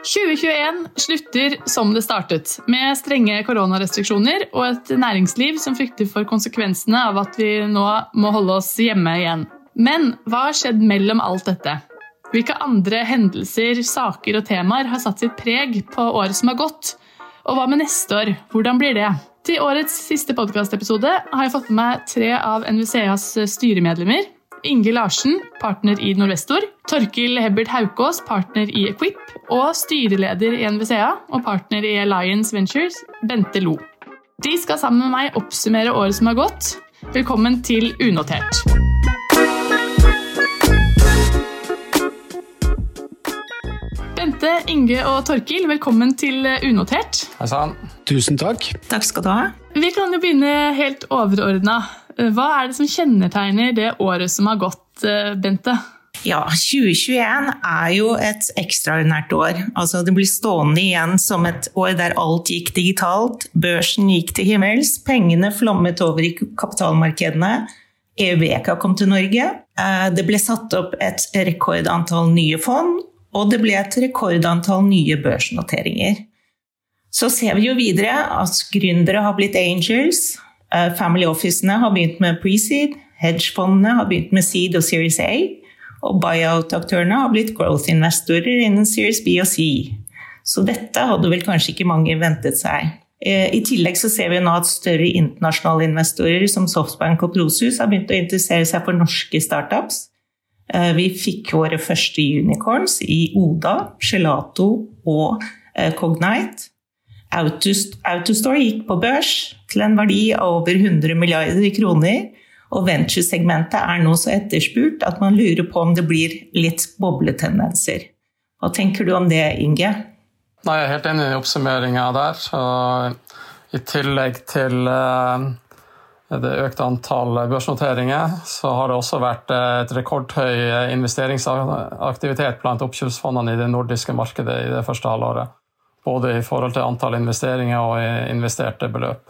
2021 slutter som det startet, med strenge koronarestriksjoner og et næringsliv som frykter for konsekvensene av at vi nå må holde oss hjemme igjen. Men hva har skjedd mellom alt dette? Hvilke andre hendelser, saker og temaer har satt sitt preg på året som har gått? Og hva med neste år? Hvordan blir det? Til årets siste podkastepisode har jeg fått med meg tre av NVCAs styremedlemmer. Inge Larsen, partner i Norvestor, Torkil Hebbert Haukås, partner i Equip, og styreleder i NVCA og partner i Alliance Ventures, Bente Lo. De skal sammen med meg oppsummere året som har gått. Velkommen til Unotert. Bente, Inge og Torkil, velkommen til Unotert. Hei sann. Tusen takk. Takk skal du ha. Vi kan jo begynne helt overordna. Hva er det som kjennetegner det året som har gått, eh, Bente? Ja, 2021 er jo et ekstraordinært år. Altså, det blir stående igjen som et år der alt gikk digitalt. Børsen gikk til himmels, pengene flommet over i kapitalmarkedene. EUVK kom til Norge. Eh, det ble satt opp et rekordantall nye fond, og det ble et rekordantall nye børsnoteringer. Så ser vi jo videre at gründere har blitt angels. Eh, family officene har begynt med pre-seed. Hedgefondene har begynt med seed og Series A. Og buyout-aktørene har blitt growth-investorer innen Series B og C. Så dette hadde vel kanskje ikke mange ventet seg. Eh, I tillegg så ser vi nå at større internasjonale investorer som Softbank og Prosus har begynt å interessere seg for norske startups. Eh, vi fikk våre første unicorns i Oda, Gelato og Cognite. Autostore gikk på børs til en verdi av over 100 milliarder kroner. Og venturesegmentet er nå så etterspurt at man lurer på om det blir litt bobletendenser. Hva tenker du om det, Inge? Nei, jeg er helt enig i oppsummeringa der. I tillegg til eh, det økte antall børsnoteringer, så har det også vært et rekordhøy investeringsaktivitet blant oppkjøpsfondene i det nordiske markedet i det første halvåret. Både i forhold til antall investeringer og investerte beløp.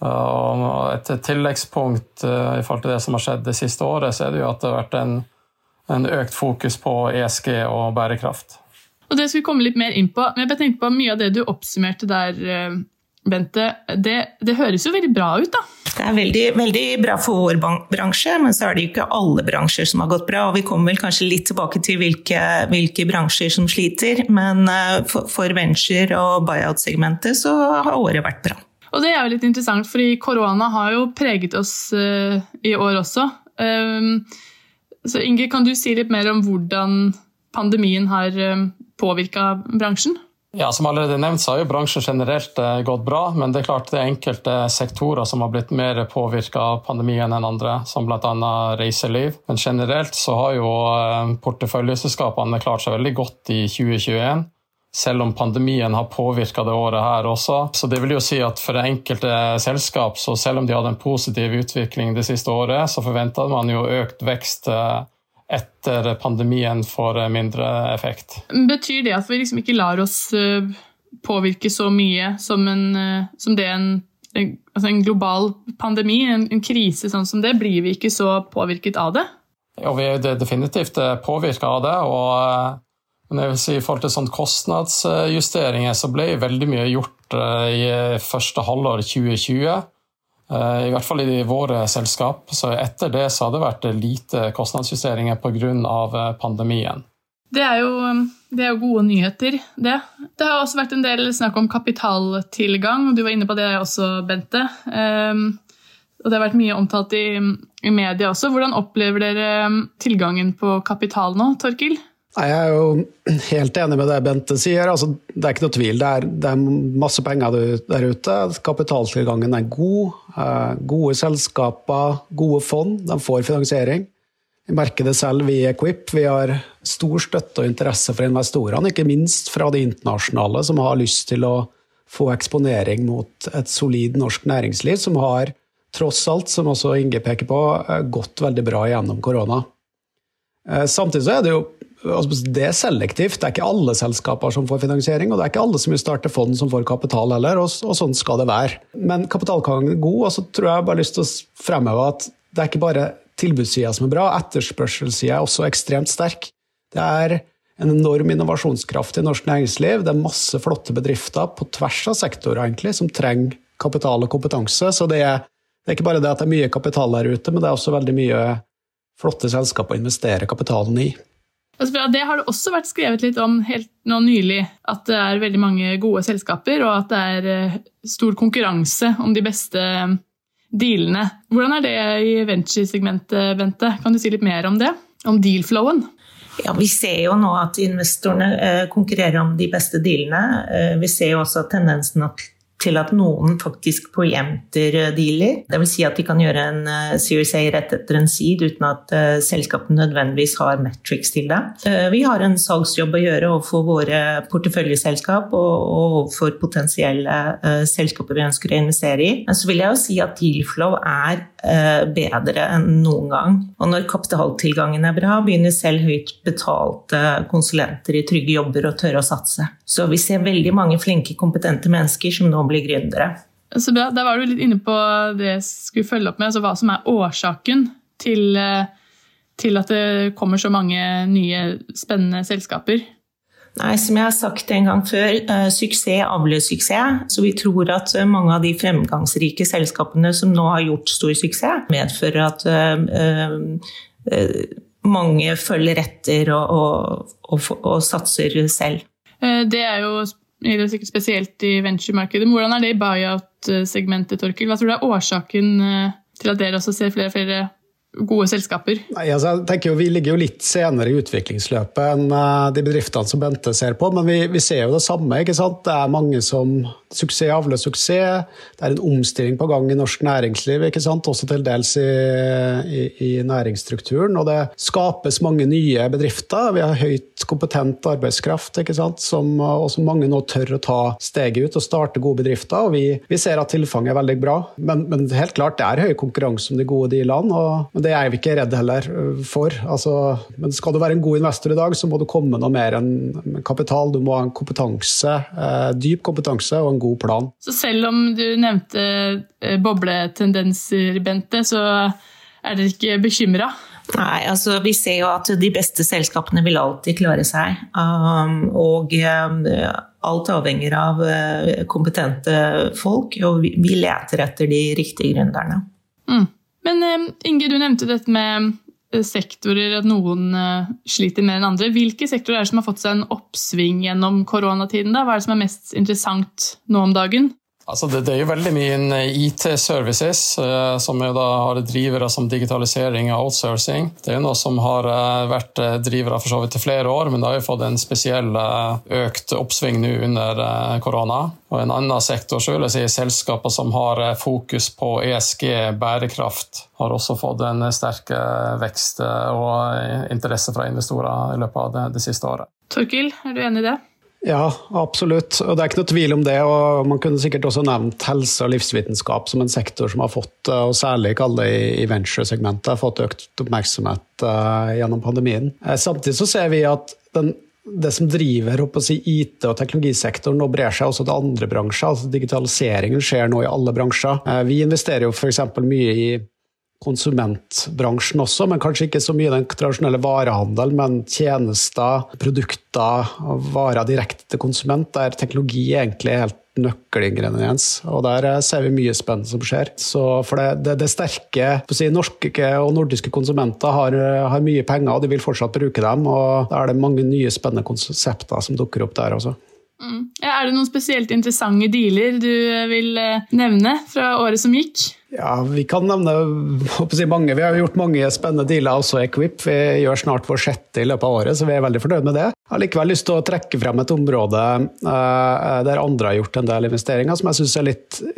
Et tilleggspunkt eh, i forhold til det som har skjedd det siste året, så er det jo at det har vært en, en økt fokus på ESG og bærekraft. Og Det skal vi komme litt mer inn på. Men jeg tenkte på mye av det du oppsummerte der, eh, Bente. Det, det høres jo veldig bra ut, da? Det er veldig, veldig, bra for vår bransje, men så er det jo ikke alle bransjer som har gått bra. og Vi kommer vel kanskje litt tilbake til hvilke, hvilke bransjer som sliter. Men eh, for, for venture- og buyout-segmentet så har året vært bra. Og det er jo litt interessant, fordi korona har jo preget oss uh, i år også. Um, så Inge, kan du si litt mer om hvordan pandemien har um, påvirka bransjen? Ja, Som allerede nevnt, så har jo bransjen generelt uh, gått bra, men det er klart det er enkelte sektorer som har blitt mer påvirka av pandemien enn andre, som bl.a. reiseliv. Men generelt så har jo uh, porteføljeselskapene klart seg veldig godt i 2021 selv om pandemien har påvirka det året her også. Så det vil jo si at for enkelte selskap, så selv om de hadde en positiv utvikling det siste året, så forventa man jo økt vekst eh, etter pandemien får mindre effekt. Betyr det at vi liksom ikke lar oss eh, påvirke så mye som, en, eh, som det en, altså en global pandemi, en, en, krise sånn som det, blir vi ikke så påvirket av det? Ja, vi er definitivt påvirka av det. og men jeg vil si i forhold til sånn kostnadsjusteringer så ble veldig mye gjort eh, i første halvår 2020. Eh, I hvert fall i våre selskap. Så etter det så har det vært lite kostnadsjusteringer pga. Eh, pandemien. Det er, jo, det er, jo, gode nyheter, det. Det har også vært en del snakk om kapitaltilgang, og du var inne på det også, Bente. Um, og det har vært mye omtalt i, i media også. Hvordan opplever dere tilgangen på kapital nå, Torkil? Jeg er jo helt enig med det Bente sier. Altså, det er ikke noe tvil. Det er, det er, masse penger der ute. Kapitaltilgangen er god. Eh, gode selskaper, gode fond, de får finansiering. Vi merker det selv i Equip. Vi har stor støtte og interesse fra investorene, ikke minst fra de internasjonale, som har lyst til å få eksponering mot et solid norsk næringsliv, som har tross alt, som også Inge peker på, eh, gått veldig bra gjennom korona. Eh, samtidig så er det jo Altså, det er selektivt. Det er ikke alle selskaper som får finansiering, og det er ikke alle som vil starte fond som får kapital heller, og, og sånn skal det være. Men kapitalkangen er god, og så tror jeg bare lyst til å fremheve at det er ikke bare tilbudssida som er bra, etterspørselssida er også ekstremt sterk. Det er en enorm innovasjonskraft i norsk næringsliv. Det er masse flotte bedrifter på tvers av sektorer egentlig, som trenger kapital og kompetanse. Så det er, det er ikke bare det at det er mye kapital der ute, men det er også veldig mye flotte selskaper å investere kapitalen i. Det har det også vært skrevet litt om helt nå nylig, at det er veldig mange gode selskaper, og at det er eh, stor konkurranse om de beste eh, dealene. Hvordan er det i venture-segmentet, Bente? Kan du si litt mer om det? Om deal-flowen? Ja, Vi ser jo nå at investorene eh, konkurrerer om de beste dealene. Vi ser jo også tendensen at til at noen faktisk preempter eh. Dvs. Si at de kan gjøre en uh, Series A rett etter en seed uten at selskapene selskapet nødvendigvis har metrics til det. Vi har en salgsjobb å gjøre overfor våre porteføljeselskap og overfor potensielle selskaper vi ønsker å investere i. Men så vil jeg jo si at dealflow er bedre enn noen gang. Og når kapitaltilgangen er bra, begynner selv høyt betalte konsulenter i trygge jobber å tørre å satse. Så vi ser veldig mange flinke, kompetente mennesker som nå blir gründere. Så bra. Da var du litt inne på det jeg skulle følge opp med, altså hva som er årsaken til, eh, til at det kommer så mange nye, spennende selskaper. Nei, som jeg har sagt en gang før, uh, suksess avler suksess. Så vi tror at uh, mange av de fremgangsrike selskapene som nå har gjort stor suksess, medfører at mange følger etter og, og, og, og satser selv. Det er jo gjelder sikkert spesielt i venture-markedet. Hvordan er det i buyout-segmentet, Torkel? Hva tror du er årsaken eh, til at dere også ser flere og flere gode selskaper? Nei, altså, jeg tenker jo, Vi ligger jo litt senere i utviklingsløpet enn uh, de bedriftene som Bente ser på, men vi, vi, ser jo det samme. ikke sant? Det er mange som Suksess avler suksess. Det er en omstilling på gang i norsk næringsliv, ikke sant? også til dels i, i, i næringsstrukturen. Og det skapes mange nye bedrifter. Vi har høyt kompetent arbeidskraft, ikke sant? Som, og som mange nå tør å ta steget ut og starte gode bedrifter. og Vi, vi ser at tilfanget er veldig bra, men, men, helt klart det er høy konkurranse om de gode dealene. og men det er vi ikke redd heller øh, for. Altså, men skal du være en god investor i dag, så må du komme noe mer enn kapital. Du må ha en kompetanse, eh, dyp kompetanse og en god plan. Så selv om du nevnte eh, bobletendenser, Bente, så er dere ikke bekymra? Nei, altså vi ser jo at de beste selskapene vil alltid klare seg. Um, og um, alt avhenger av uh, kompetente folk, og vi, vi leter etter de riktige gründerne. Mm. Men um, Inge, du nevnte dette med sektorer, at noen eh, sliter mer enn andre. Hvilke sektorer er det som har fått seg en oppsving gjennom koronatiden? da? Hva er det som er mest interessant nå om dagen? Altså det, det, er jo veldig mye innen IT-services, uh, som jo da har drivere som digitalisering og outsourcing. Det er jo noe som har uh, vært drivere for så vidt i flere år, men det har jo fått en spesiell økt oppsving nå under korona. Og En annen sektor så vil jeg si selskaper som har fokus på ESG, bærekraft, har også fått en sterk vekst og interesse fra investorer i løpet av det, det siste året. Torkil, er du enig i det? Ja, absolutt. Og det er ikke noe tvil om det. og Man kunne sikkert også nevnt helse og livsvitenskap som en sektor som har fått, og særlig det i venture-segmentet, fått økt oppmerksomhet uh, gjennom pandemien. Uh, samtidig så ser vi at den, det som driver si, IT- og teknologisektoren, nå brer seg også til andre bransjer. altså Digitaliseringen skjer nå i alle bransjer. Vi investerer jo f.eks. mye i konsumentbransjen også, men kanskje ikke så mye den tradisjonelle varehandel, men tjenester, produkter, varer direkte til konsument, der teknologi egentlig er helt nøkkelingrediens. Og der eh, ser vi mye spennende som skjer. Så for det, det, det sterke si, Norske og nordiske konsumenter har, har, mye penger, og de vil fortsatt bruke dem. Og da er det mange nye spennende konsepter som dukker opp der også. Mm. Ja, er det noen spesielt interessante dealer du vil eh, nevne fra året som gikk? Ja, Vi kan nevne si, mange. Vi har gjort mange spennende dealer også Equip. Vi gjør snart vår sjette i løpet av året, så vi er veldig fornøyd med det. Jeg har likevel lyst til å trekke frem et område uh, der andre har gjort en del investeringer, som jeg syns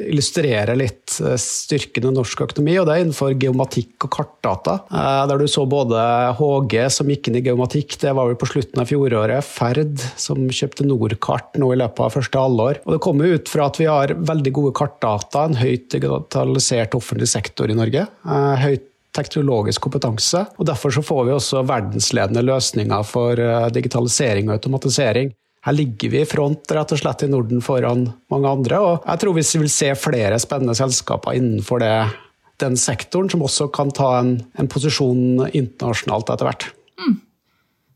illustrerer litt eh, styrken i norsk økonomi, og det er innenfor geomatikk og kartdata. Uh, der du så både HG som gikk inn i geomatikk, det var vel på slutten av fjoråret. Ferd som kjøpte Nordkart nå i løpet av første halvår. Og det kommer ut fra at vi har veldig gode kartdata, en høyt digitalisert etablert offentlig sektor i Norge. Eh, høyt teknologisk kompetanse. og Derfor så får vi også verdensledende løsninger for eh, digitalisering og automatisering. Her ligger vi i front rett og slett i Norden foran mange andre. og Jeg tror vi vil se flere spennende selskaper innenfor det, den sektoren, som også kan ta en, en posisjon internasjonalt etter hvert. Mm.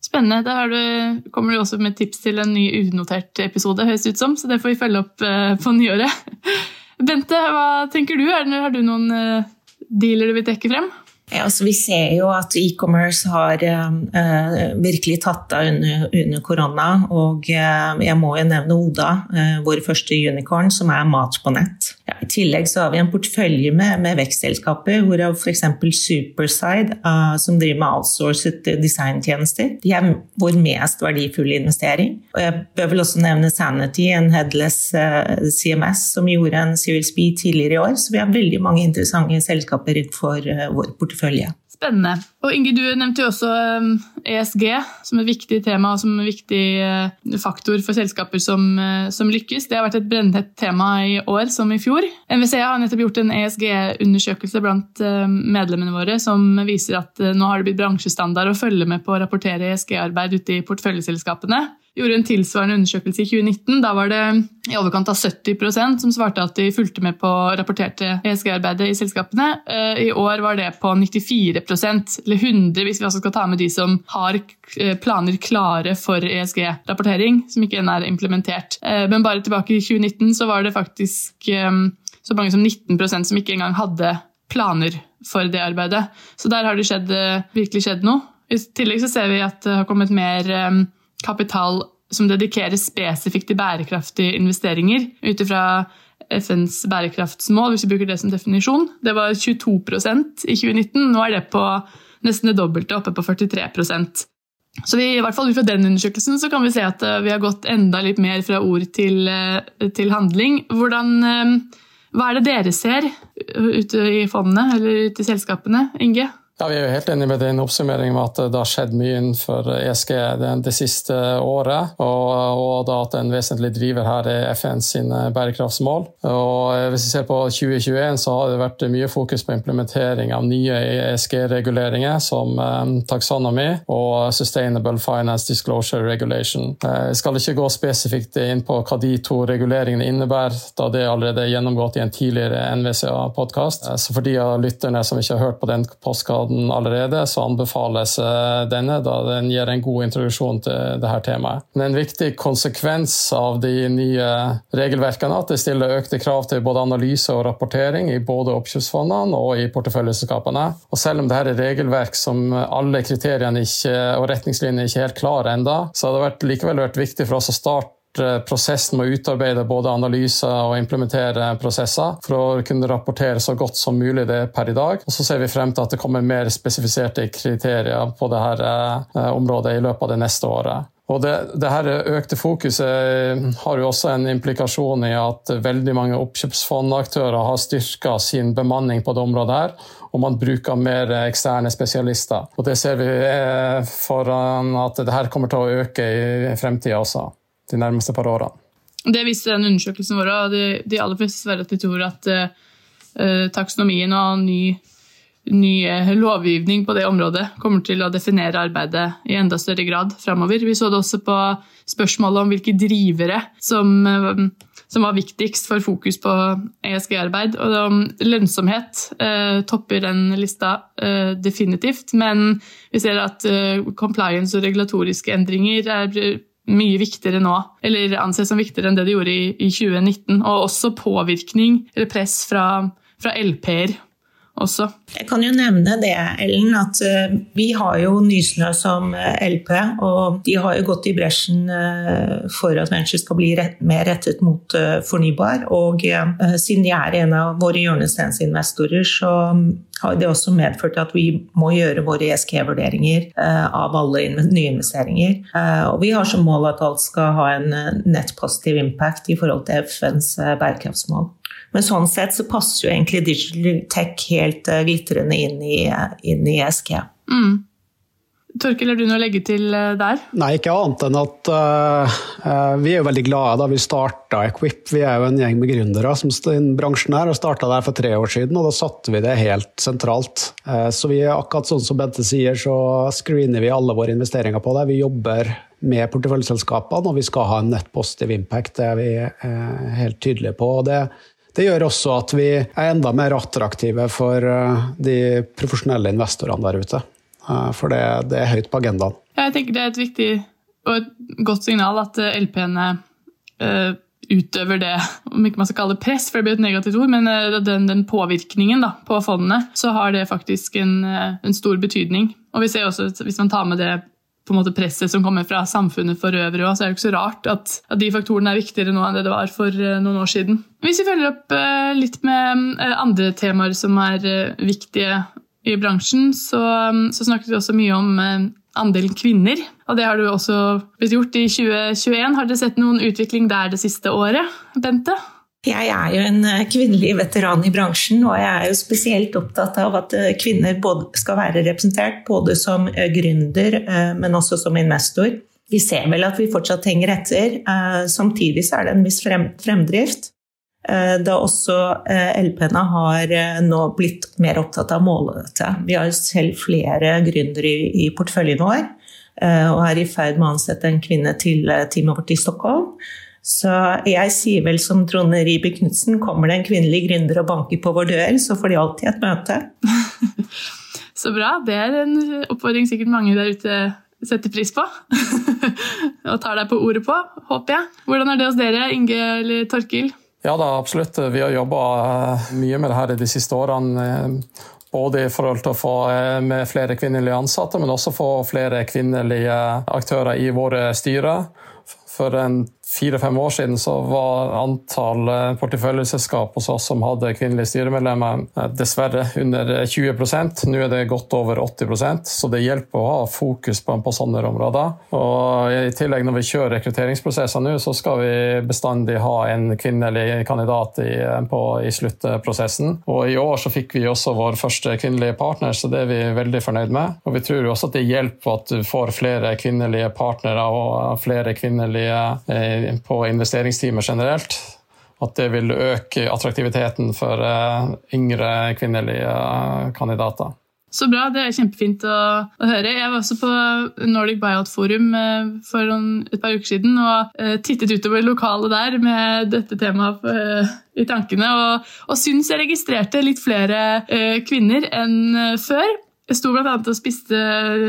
Spennende. Da du, kommer du også med tips til en ny unotert episode, høres ut som, så det får vi følge opp på nyåret. Bente, hva tenker du? Har du noen dealer du vil trekke frem? Ja, altså vi ser jo at e-commerce har eh, virkelig tatt av under, under, korona. Og eh, jeg må jo nevne Oda, eh, vår første unicorn, som er mat på nett. Ja, I tillegg så har vi en portefølje med, med vekstselskaper, hvorav f.eks. Superside, som driver med outsourcet designtjenester. De er vår mest verdifulle investering. Og jeg bør vel også nevne Sanity, en headless CMS, som gjorde en Series tidligere i år. Så vi har veldig mange interessante selskaper innenfor vår portefølje portefølje. Spennende. Og Inge, du nevnte jo også ESG som et viktig tema og som en viktig uh, faktor for selskaper som, uh, som lykkes. Det har vært et brennhett tema i år som i fjor. NVC har nettopp gjort en ESG-undersøkelse blant uh, medlemmene våre som viser at nå har det blitt bransjestandard å følge med på å rapportere ESG-arbeid ute i porteføljeselskapene gjorde en tilsvarende undersøkelse i 2019. Da var det i overkant av 70% som svarte at de fulgte med på rapporterte ESG-arbeidet i selskapene. Eh, I år var det på 94% eller 100 hvis vi også skal ta med de som har eh, planer klare for ESG-rapportering, som ikke ennå er implementert. Eh, men bare tilbake i 2019 så var det faktisk så mange som 19% som ikke engang hadde planer for det arbeidet. Så der har det skjedd, virkelig skjedd noe. I tillegg så ser vi at det har kommet mer kapital som dedikeres spesifikt til bærekraftige investeringer ut ifra FNs bærekraftsmål, hvis vi bruker det som definisjon. Det var 22% i 2019. Nå er det på nesten det dobbelte, oppe på 43% så vi, i hvert fall fra den undersøkelsen så kan vi se at eh, vi har gått enda litt mer fra ord til, eh, til handling. Hvordan, eh, hva er det dere ser ute i fondene eller ute i selskapene, Inge? Ja, Vi er jo helt enig med din oppsummering med at det har skjedd mye innenfor ESG det, det siste året. Og, og, da at en vesentlig driver her er FNs bærekraftsmål. Og Hvis vi ser på 2021, så har det vært mye fokus på implementering av nye ESG-reguleringer som um, taxonomy og Sustainable Finance Disclosure Regulation. Eh, jeg skal ikke gå spesifikt inn på hva de to reguleringene innebærer, da det er allerede gjennomgått i en tidligere NVCA-podkast. Eh, så for de av lytterne som ikke har hørt på den postkassen, den allerede, så anbefales eh, denne, da den gir en god introduksjon til dette temaet. Men en viktig konsekvens av de nye regelverkene er at det stiller økte krav til både analyse og rapportering i både oppkjøpsfondene og i porteføljeselskapene. Og selv om dette er regelverk som alle kriteriene ikke, og retningslinjene ikke er helt klare enda, så har det likevel vært viktig for oss å starte prosessen med å utarbeide både analyser og implementere prosesser for å kunne rapportere så godt som mulig det per i dag. Og Så ser vi frem til at det kommer mer spesifiserte kriterier på dette eh, området i løpet av det neste året. Og det, det, her økte fokuset har jo også en implikasjon i at veldig mange oppkjøpsfondaktører har styrka sin bemanning på det området her, og man bruker mer eksterne spesialister. Og Det ser vi eh, foran at det her kommer til å øke i fremtida også de nærmeste par årene. Det viste den undersøkelsen vår, og de, de aller fleste svarer at de tror at uh, taksonomien og ny, ny uh, lovgivning på det området kommer til å definere arbeidet i enda større grad framover. Vi så det også på spørsmålet om hvilke drivere som, uh, som var viktigst for fokus på ESG-arbeid. Og om lønnsomhet topper den lista definitivt, men vi ser at compliance og regulatoriske endringer er mye viktigere nå, eller anses som viktigere enn det de gjorde i, i 2019. Og også påvirkning eller press fra, fra LP-er også. Jeg kan jo nevne det, Ellen, at uh, vi har jo Nysnø som eh, LP. Og de har jo gått i bresjen uh, for at mennesker skal bli rett, mer rettet mot fornybar. Og siden de er en av våre hjørnesteinsinvestorer, så har det også medført at vi må gjøre våre ESG-vurderinger av alle nyinvesteringer. Og vi har som mål at alt skal ha en nett positiv impact i forhold til FNs bærekraftsmål. Men sånn sett så passer jo egentlig digital tech helt uh, glitrende inn i, inn i ESG. Mm. Torkel, har du noe å legge til eh, der? Nei, ikke annet enn at uh, uh, vi er jo veldig glade da vi starta Equip. Vi er jo en gjeng med gründere som i bransjen her, og starta der for tre år siden. og Da satte vi det helt sentralt. Uh, så vi, akkurat sånn som Bente sier, så screener vi alle våre investeringer på det. Vi jobber med porteføljeselskapene, og vi skal ha en nett positive impact. Det er vi helt tydelige på. og det det gjør også at vi er enda mer attraktive for eh, de profesjonelle investorene der ute. For det, det er høyt på agendaen. Jeg tenker det er et viktig og et godt signal at LP-ene uh, utøver det, om ikke man skal kalle det press, for det blir et negativt ord, men den, den påvirkningen da, på fondene, så har det faktisk en, en, stor betydning. Og vi ser også, Hvis man tar med det på en måte presset som kommer fra samfunnet for øvrig, så er det ikke så rart at, at, de faktorene er viktigere nå enn det det var for uh, noen år siden. Hvis vi følger opp uh, litt med uh, andre temaer som er viktige i bransjen, så, um, så, snakket vi også mye om andelen kvinner. Og det har du også blitt gjort i 2021. Har dere sett noen utvikling der det siste året, Bente? Jeg er jo en eh, kvinnelig veteran i bransjen, og jeg er jo spesielt opptatt av at eh, kvinner skal være representert både som eh, gründer, men også som investor. Vi ser vel at vi fortsatt henger etter. Samtidig så er det en viss fremdrift. Da også LP-ene har nå blitt mer opptatt av å måle dette. Vi har selv flere gründere i porteføljen vår, og er i ferd med å ansette en kvinne til teamet vårt i Stockholm. Så jeg sier vel som Trone Riiber Knutsen, kommer det en kvinnelig gründer og banker på vår dør, så får de alltid et møte. så bra. Det er en oppfordring sikkert mange der ute setter pris på. og tar deg på ordet på, håper jeg. Hvordan er det hos dere, Inge eller Torkil? Ja da, absolutt. Vi har jobba eh, mye med det her de siste årene. Eh, både i forhold til å få eh, med flere kvinnelige ansatte, men også få flere kvinnelige aktører i våre styrer. For en fire-fem år siden så var antall porteføljeselskap hos oss som hadde kvinnelige styremedlemmer, eh, dessverre under 20% Nå er det godt over 80% så det hjelper å ha fokus på, på sånne områder. Og I tillegg, når vi kjører rekrutteringsprosesser nå, så skal vi bestandig ha en kvinnelig kandidat i, eh, på, i sluttprosessen. Og I år så fikk vi også vår første kvinnelige partner, så det er vi veldig fornøyd med. Og Vi tror også at det hjelper at du får flere kvinnelige partnere og flere kvinnelige eh, på investeringsteamet generelt. At det vil øke attraktiviteten for eh, yngre kvinnelige eh, kandidater. Så bra, det er kjempefint å, å, høre. Jeg var også på Nordic Buyout Forum for for et par uker siden og tittet utover lokalet der med dette temaet i tankene. Og, og syns jeg registrerte litt flere kvinner enn før. Jeg sto bl.a. og spiste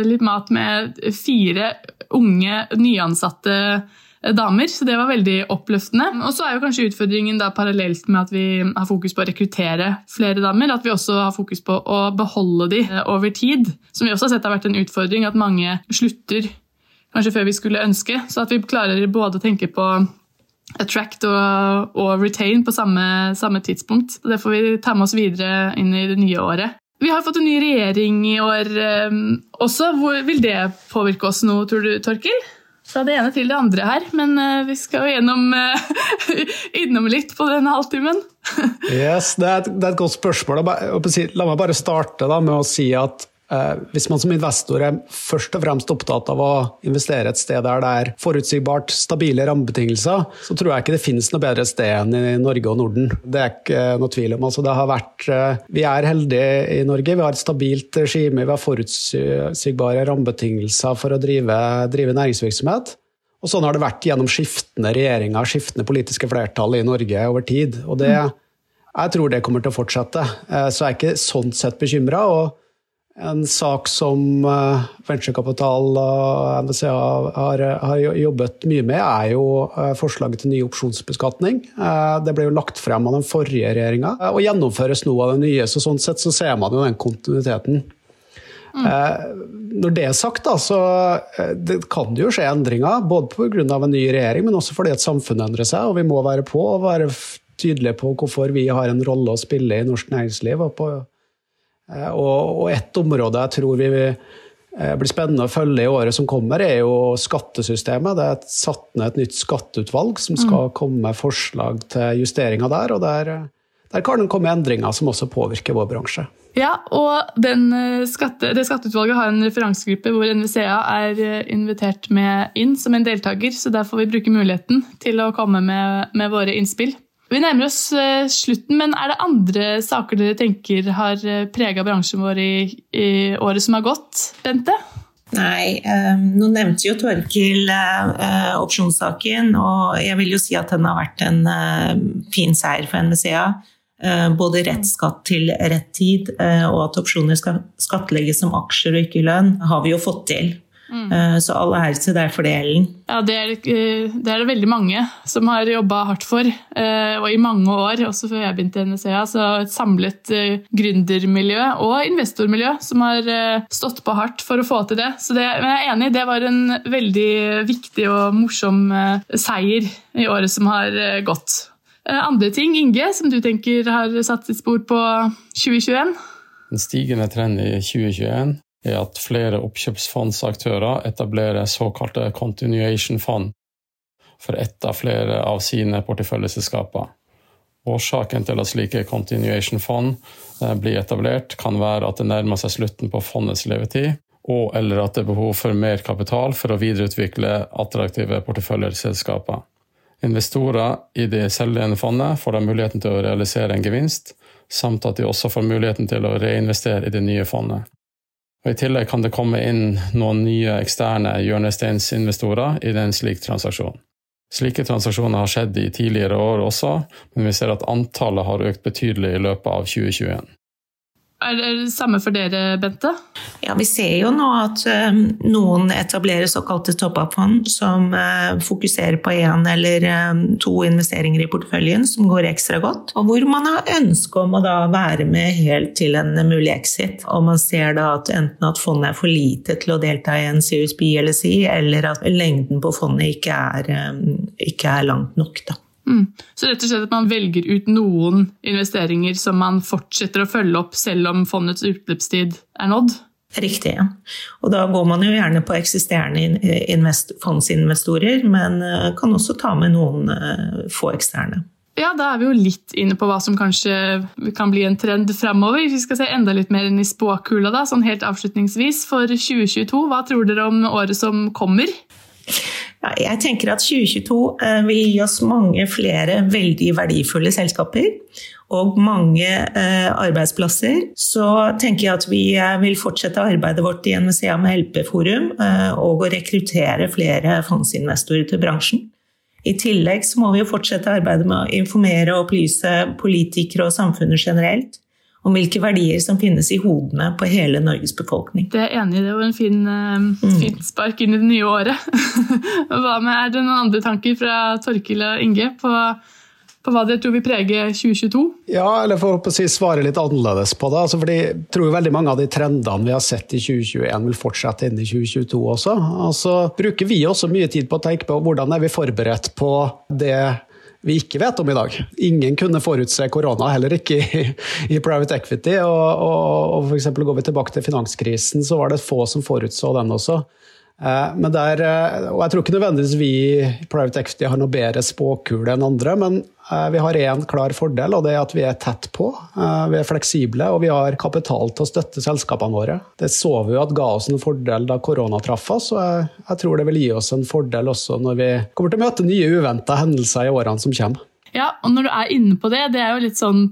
litt mat med fire unge, nyansatte Eh, damer, så det var veldig oppløftende. Og så er jo kanskje utfordringen da parallelt med at vi har fokus på å rekruttere flere damer, at vi også har fokus på å beholde de eh, over tid. Som vi også har sett har vært en utfordring, at mange slutter kanskje før vi skulle ønske. Så at vi klarer både å tenke på attract og, og retain på samme, samme tidspunkt. Og det får vi ta med oss videre inn i det nye året. Vi har fått en ny regjering i år um, også. Hvor vil det påvirke oss nå, tror du, Torkil? Fra det ene til det andre her, men uh, vi skal jo gjennom uh, innom litt på denne halvtimen. yes, det er, et, det er, et, godt spørsmål. La meg bare starte da, med å si at Eh, hvis man som investor er først og fremst opptatt av å investere et sted der det er forutsigbart, stabile rammebetingelser, så tror jeg ikke det finnes noe bedre sted enn i Norge og Norden. Det er ikke noe tvil om. Altså, det har vært, eh, vi er heldige i Norge. Vi har et stabilt regime, vi har forutsigbare rammebetingelser for å drive, drive næringsvirksomhet. Og sånn har det vært gjennom skiftende regjeringer, skiftende politiske flertall i Norge over tid. Og det, jeg tror det kommer til å fortsette. Eh, så jeg er ikke sånn sett bekymra. En sak som uh, Venturekapital og NVCA har, har, jobbet mye med, er jo uh, forslaget til ny opsjonsbeskatning. Uh, det ble jo lagt frem av den forrige regjeringa og gjennomføres nå av den nye. så Sånn sett så ser man jo den kontinuiteten. Mm. Når det er sagt, da, så det kan det jo skje endringer. Både pga. en ny regjering, men også fordi at samfunnet endrer seg. Og vi må være på og være tydelige på hvorfor vi har en rolle å spille i norsk næringsliv. og på Eh, og, og et område jeg tror vi eh, blir spennende å følge i året som kommer, er jo skattesystemet. Det er satt ned et nytt skatteutvalg som skal mm. komme med forslag til justeringer der. og der, der kan det komme endringer som også påvirker vår bransje. Ja, og eh, skatte, det skatteutvalget har en referansegruppe hvor NVCA er invitert med inn som en deltaker, så der får vi bruke muligheten til å komme med, med våre innspill. Vi nærmer oss eh, slutten, men er det andre saker dere tenker har eh, prega bransjen vår i, i, året som har gått? Bente? Nei, eh, nå nevnte jo Torkil eh, opsjonssaken, og jeg vil jo si at den har vært en eh, fin seier for NVCA. både rett skatt til rett tid, og at opsjoner skal skattlegges som aksjer og ikke lønn, har vi jo fått til. Mm. Eh, så all ære til deg for delen. Ja, det er, eh, det er, det veldig mange som har jobba hardt for, eh, og i mange år, også før jeg begynte i NSEA. Så et samlet gründermiljø og investormiljø som har stått på hardt for å få til det. Så det, men jeg er enig, det var en veldig viktig og morsom seier i året som har gått. Andre ting, Inge, som du tenker har satt sitt spor på 2021? En stigende trend i 2021 er at flere oppkjøpsfondsaktører etablerer såkalte continuation fond for ett av flere av sine porteføljeselskaper. Årsaken til at slike continuation fond eh, blir etablert, kan være at det nærmer seg slutten på fondets levetid, og eller at det er behov for mer kapital for å videreutvikle attraktive porteføljeselskaper. Investorer i det selvledende fondet får da muligheten til å realisere en gevinst, samt at de også får muligheten til å reinvestere i det nye fondet. Og I tillegg kan det komme inn noen nye eksterne hjørnesteinsinvestorer i en slik transaksjon. Slike transaksjoner har skjedd i tidligere år også, men vi ser at antallet har økt betydelig i løpet av 2021. Er det samme for dere, Bente? Ja, Vi ser jo nå at um, noen etablerer såkalte top-up-fond som uh, fokuserer på én eller um, to investeringer i porteføljen som går ekstra godt, og hvor man har ønske om å da være med helt til en mulig exit. Og man ser da at enten at fondet er for lite til å delta i en CUSB eller C, eller at lengden på fondet ikke er, ikke er langt nok. da. Mm. Så rett og slett at man velger ut noen investeringer som man fortsetter å følge opp selv om fondets utløpstid er nådd? Riktig. ja. Og da går man jo gjerne på eksisterende fondsinvestorer, men eh, kan også ta med noen eh, få eksterne. Ja, Da er vi jo litt inne på hva som kanskje kan bli en trend framover. Vi skal se enda litt mer enn i spåkula, da, sånn helt avslutningsvis. For 2022, hva tror dere om året som kommer? Ja, jeg tenker at 2022 eh, vil gi oss mange flere veldig verdifulle selskaper. Og mange eh, arbeidsplasser. Så tenker jeg at vi eh, vil fortsette arbeidet vårt i NVCA med LP-forum eh, og å rekruttere flere fondsinvestorer til bransjen. I tillegg så må vi jo fortsette arbeidet med å informere og opplyse politikere og samfunnet generelt om hvilke verdier som finnes i hodene på hele Norges befolkning. Det er enig i det, og en fin, uh, mm. fin spark inn i det nye året. Hva med, Er det noen andre tanker fra Torkil og Inge på, på hva dere tror vil prege 2022? Ja, eller for å si, svare litt annerledes på det. Altså, fordi jeg tror veldig mange av de trendene vi har sett i 2021 vil fortsette inn i 2022 også. Altså, bruker vi også mye tid på å tenke på hvordan er vi forberedt på det vi ikke vet om i dag. Ingen kunne forutse korona, heller ikke i, i private equity. Og, og, og for Går vi tilbake til finanskrisen, så var det få som forutså den også. Eh, men der, eh, og Jeg tror ikke nødvendigvis vi i Private Equity har noe bedre spåkule enn andre, men eh, vi har én klar fordel, og det er at vi er tett på. Vi er fleksible, og vi har kapital til å støtte selskapene våre. Det så vi jo at ga oss en fordel da korona traff oss, og jeg, tror det vil gi oss en fordel også når vi kommer til å møte nye uventa hendelser i årene som kommer. Ja, og når du er inne på det, det er jo litt sånn,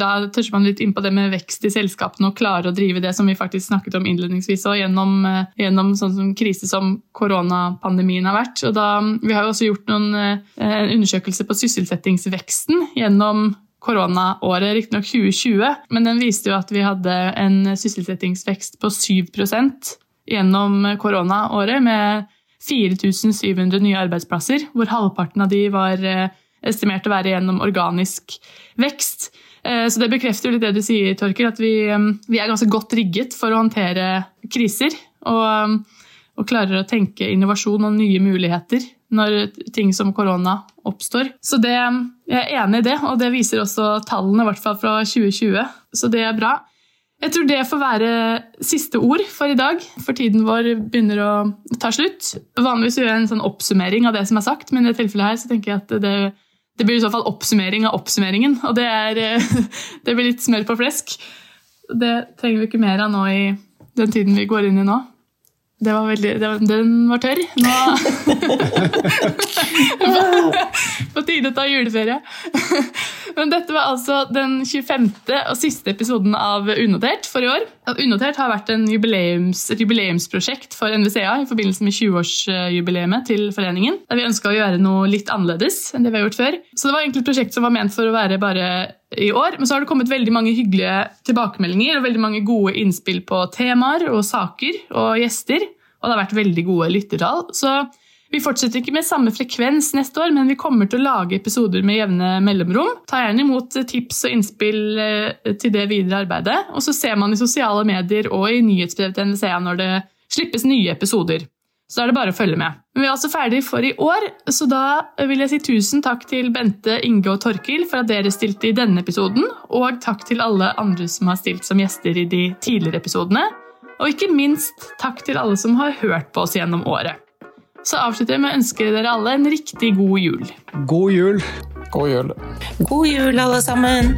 da toucher man litt inn på det med vekst i selskapene og klare å drive det som vi faktisk snakket om innledningsvis, og gjennom, eh, gjennom sånn som krise som koronapandemien har vært. Og da, vi har jo også gjort noen eh, undersøkelser på sysselsettingsveksten gjennom koronaåret, riktignok 2020, men den viste jo at vi hadde en sysselsettingsvekst på 7% gjennom koronaåret, med 4700 nye arbeidsplasser, hvor halvparten av de var eh, estimert å være gjennom organisk vekst. Eh, så Det bekrefter jo litt det du sier, Torker, at vi, um, vi er ganske godt rigget for å håndtere kriser. Og, um, og, klarer å tenke innovasjon og nye muligheter når ting som korona oppstår. Så det, Jeg er enig i det, og det viser også tallene, i hvert fall fra 2020. Så det er bra. Jeg tror det får være siste ord for i dag, for tiden vår begynner å ta slutt. Vanligvis gjør jeg en sånn oppsummering av det som er sagt, men i dette tilfellet her så tenker jeg at det det blir i så fall oppsummering av oppsummeringen, og det, er, eh, det blir litt smør på flesk. Det trenger vi ikke mer av nå i den tiden vi går inn i nå. Det var veldig, det den var tørr. Nå På tide å ta juleferie. Men dette var altså den 25. og siste episoden av Unotert for i år. Unotert har vært jubileums, et jubileumsprosjekt for NVCA i forbindelse med 20-årsjubileet til foreningen. Der vi ønska å gjøre noe litt annerledes enn det vi har gjort før. Så det var egentlig et prosjekt som var ment for å være bare i år. Men så har det kommet veldig mange hyggelige tilbakemeldinger og veldig mange gode innspill på temaer og saker og gjester. Og det har vært veldig gode lyttertall. Så vi fortsetter ikke med samme frekvens neste år, men vi kommer til å lage episoder med jevne mellomrom. Ta gjerne imot tips og innspill eh, til det videre arbeidet. Og så ser man i sosiale medier og i nyhetsbrev til NVCA når det slippes nye episoder. Så da er det bare å følge med. Men vi er altså ferdig for i år, så da vil jeg si tusen takk til Bente, Inge og Torkil for at dere stilte i denne episoden, og takk til alle andre som har stilt som gjester i de tidligere episodene. Og ikke minst takk til alle som har hørt på oss gjennom året så avslutter jeg med å ønske dere alle en riktig god jul. God jul. God jul. God jul, alle sammen.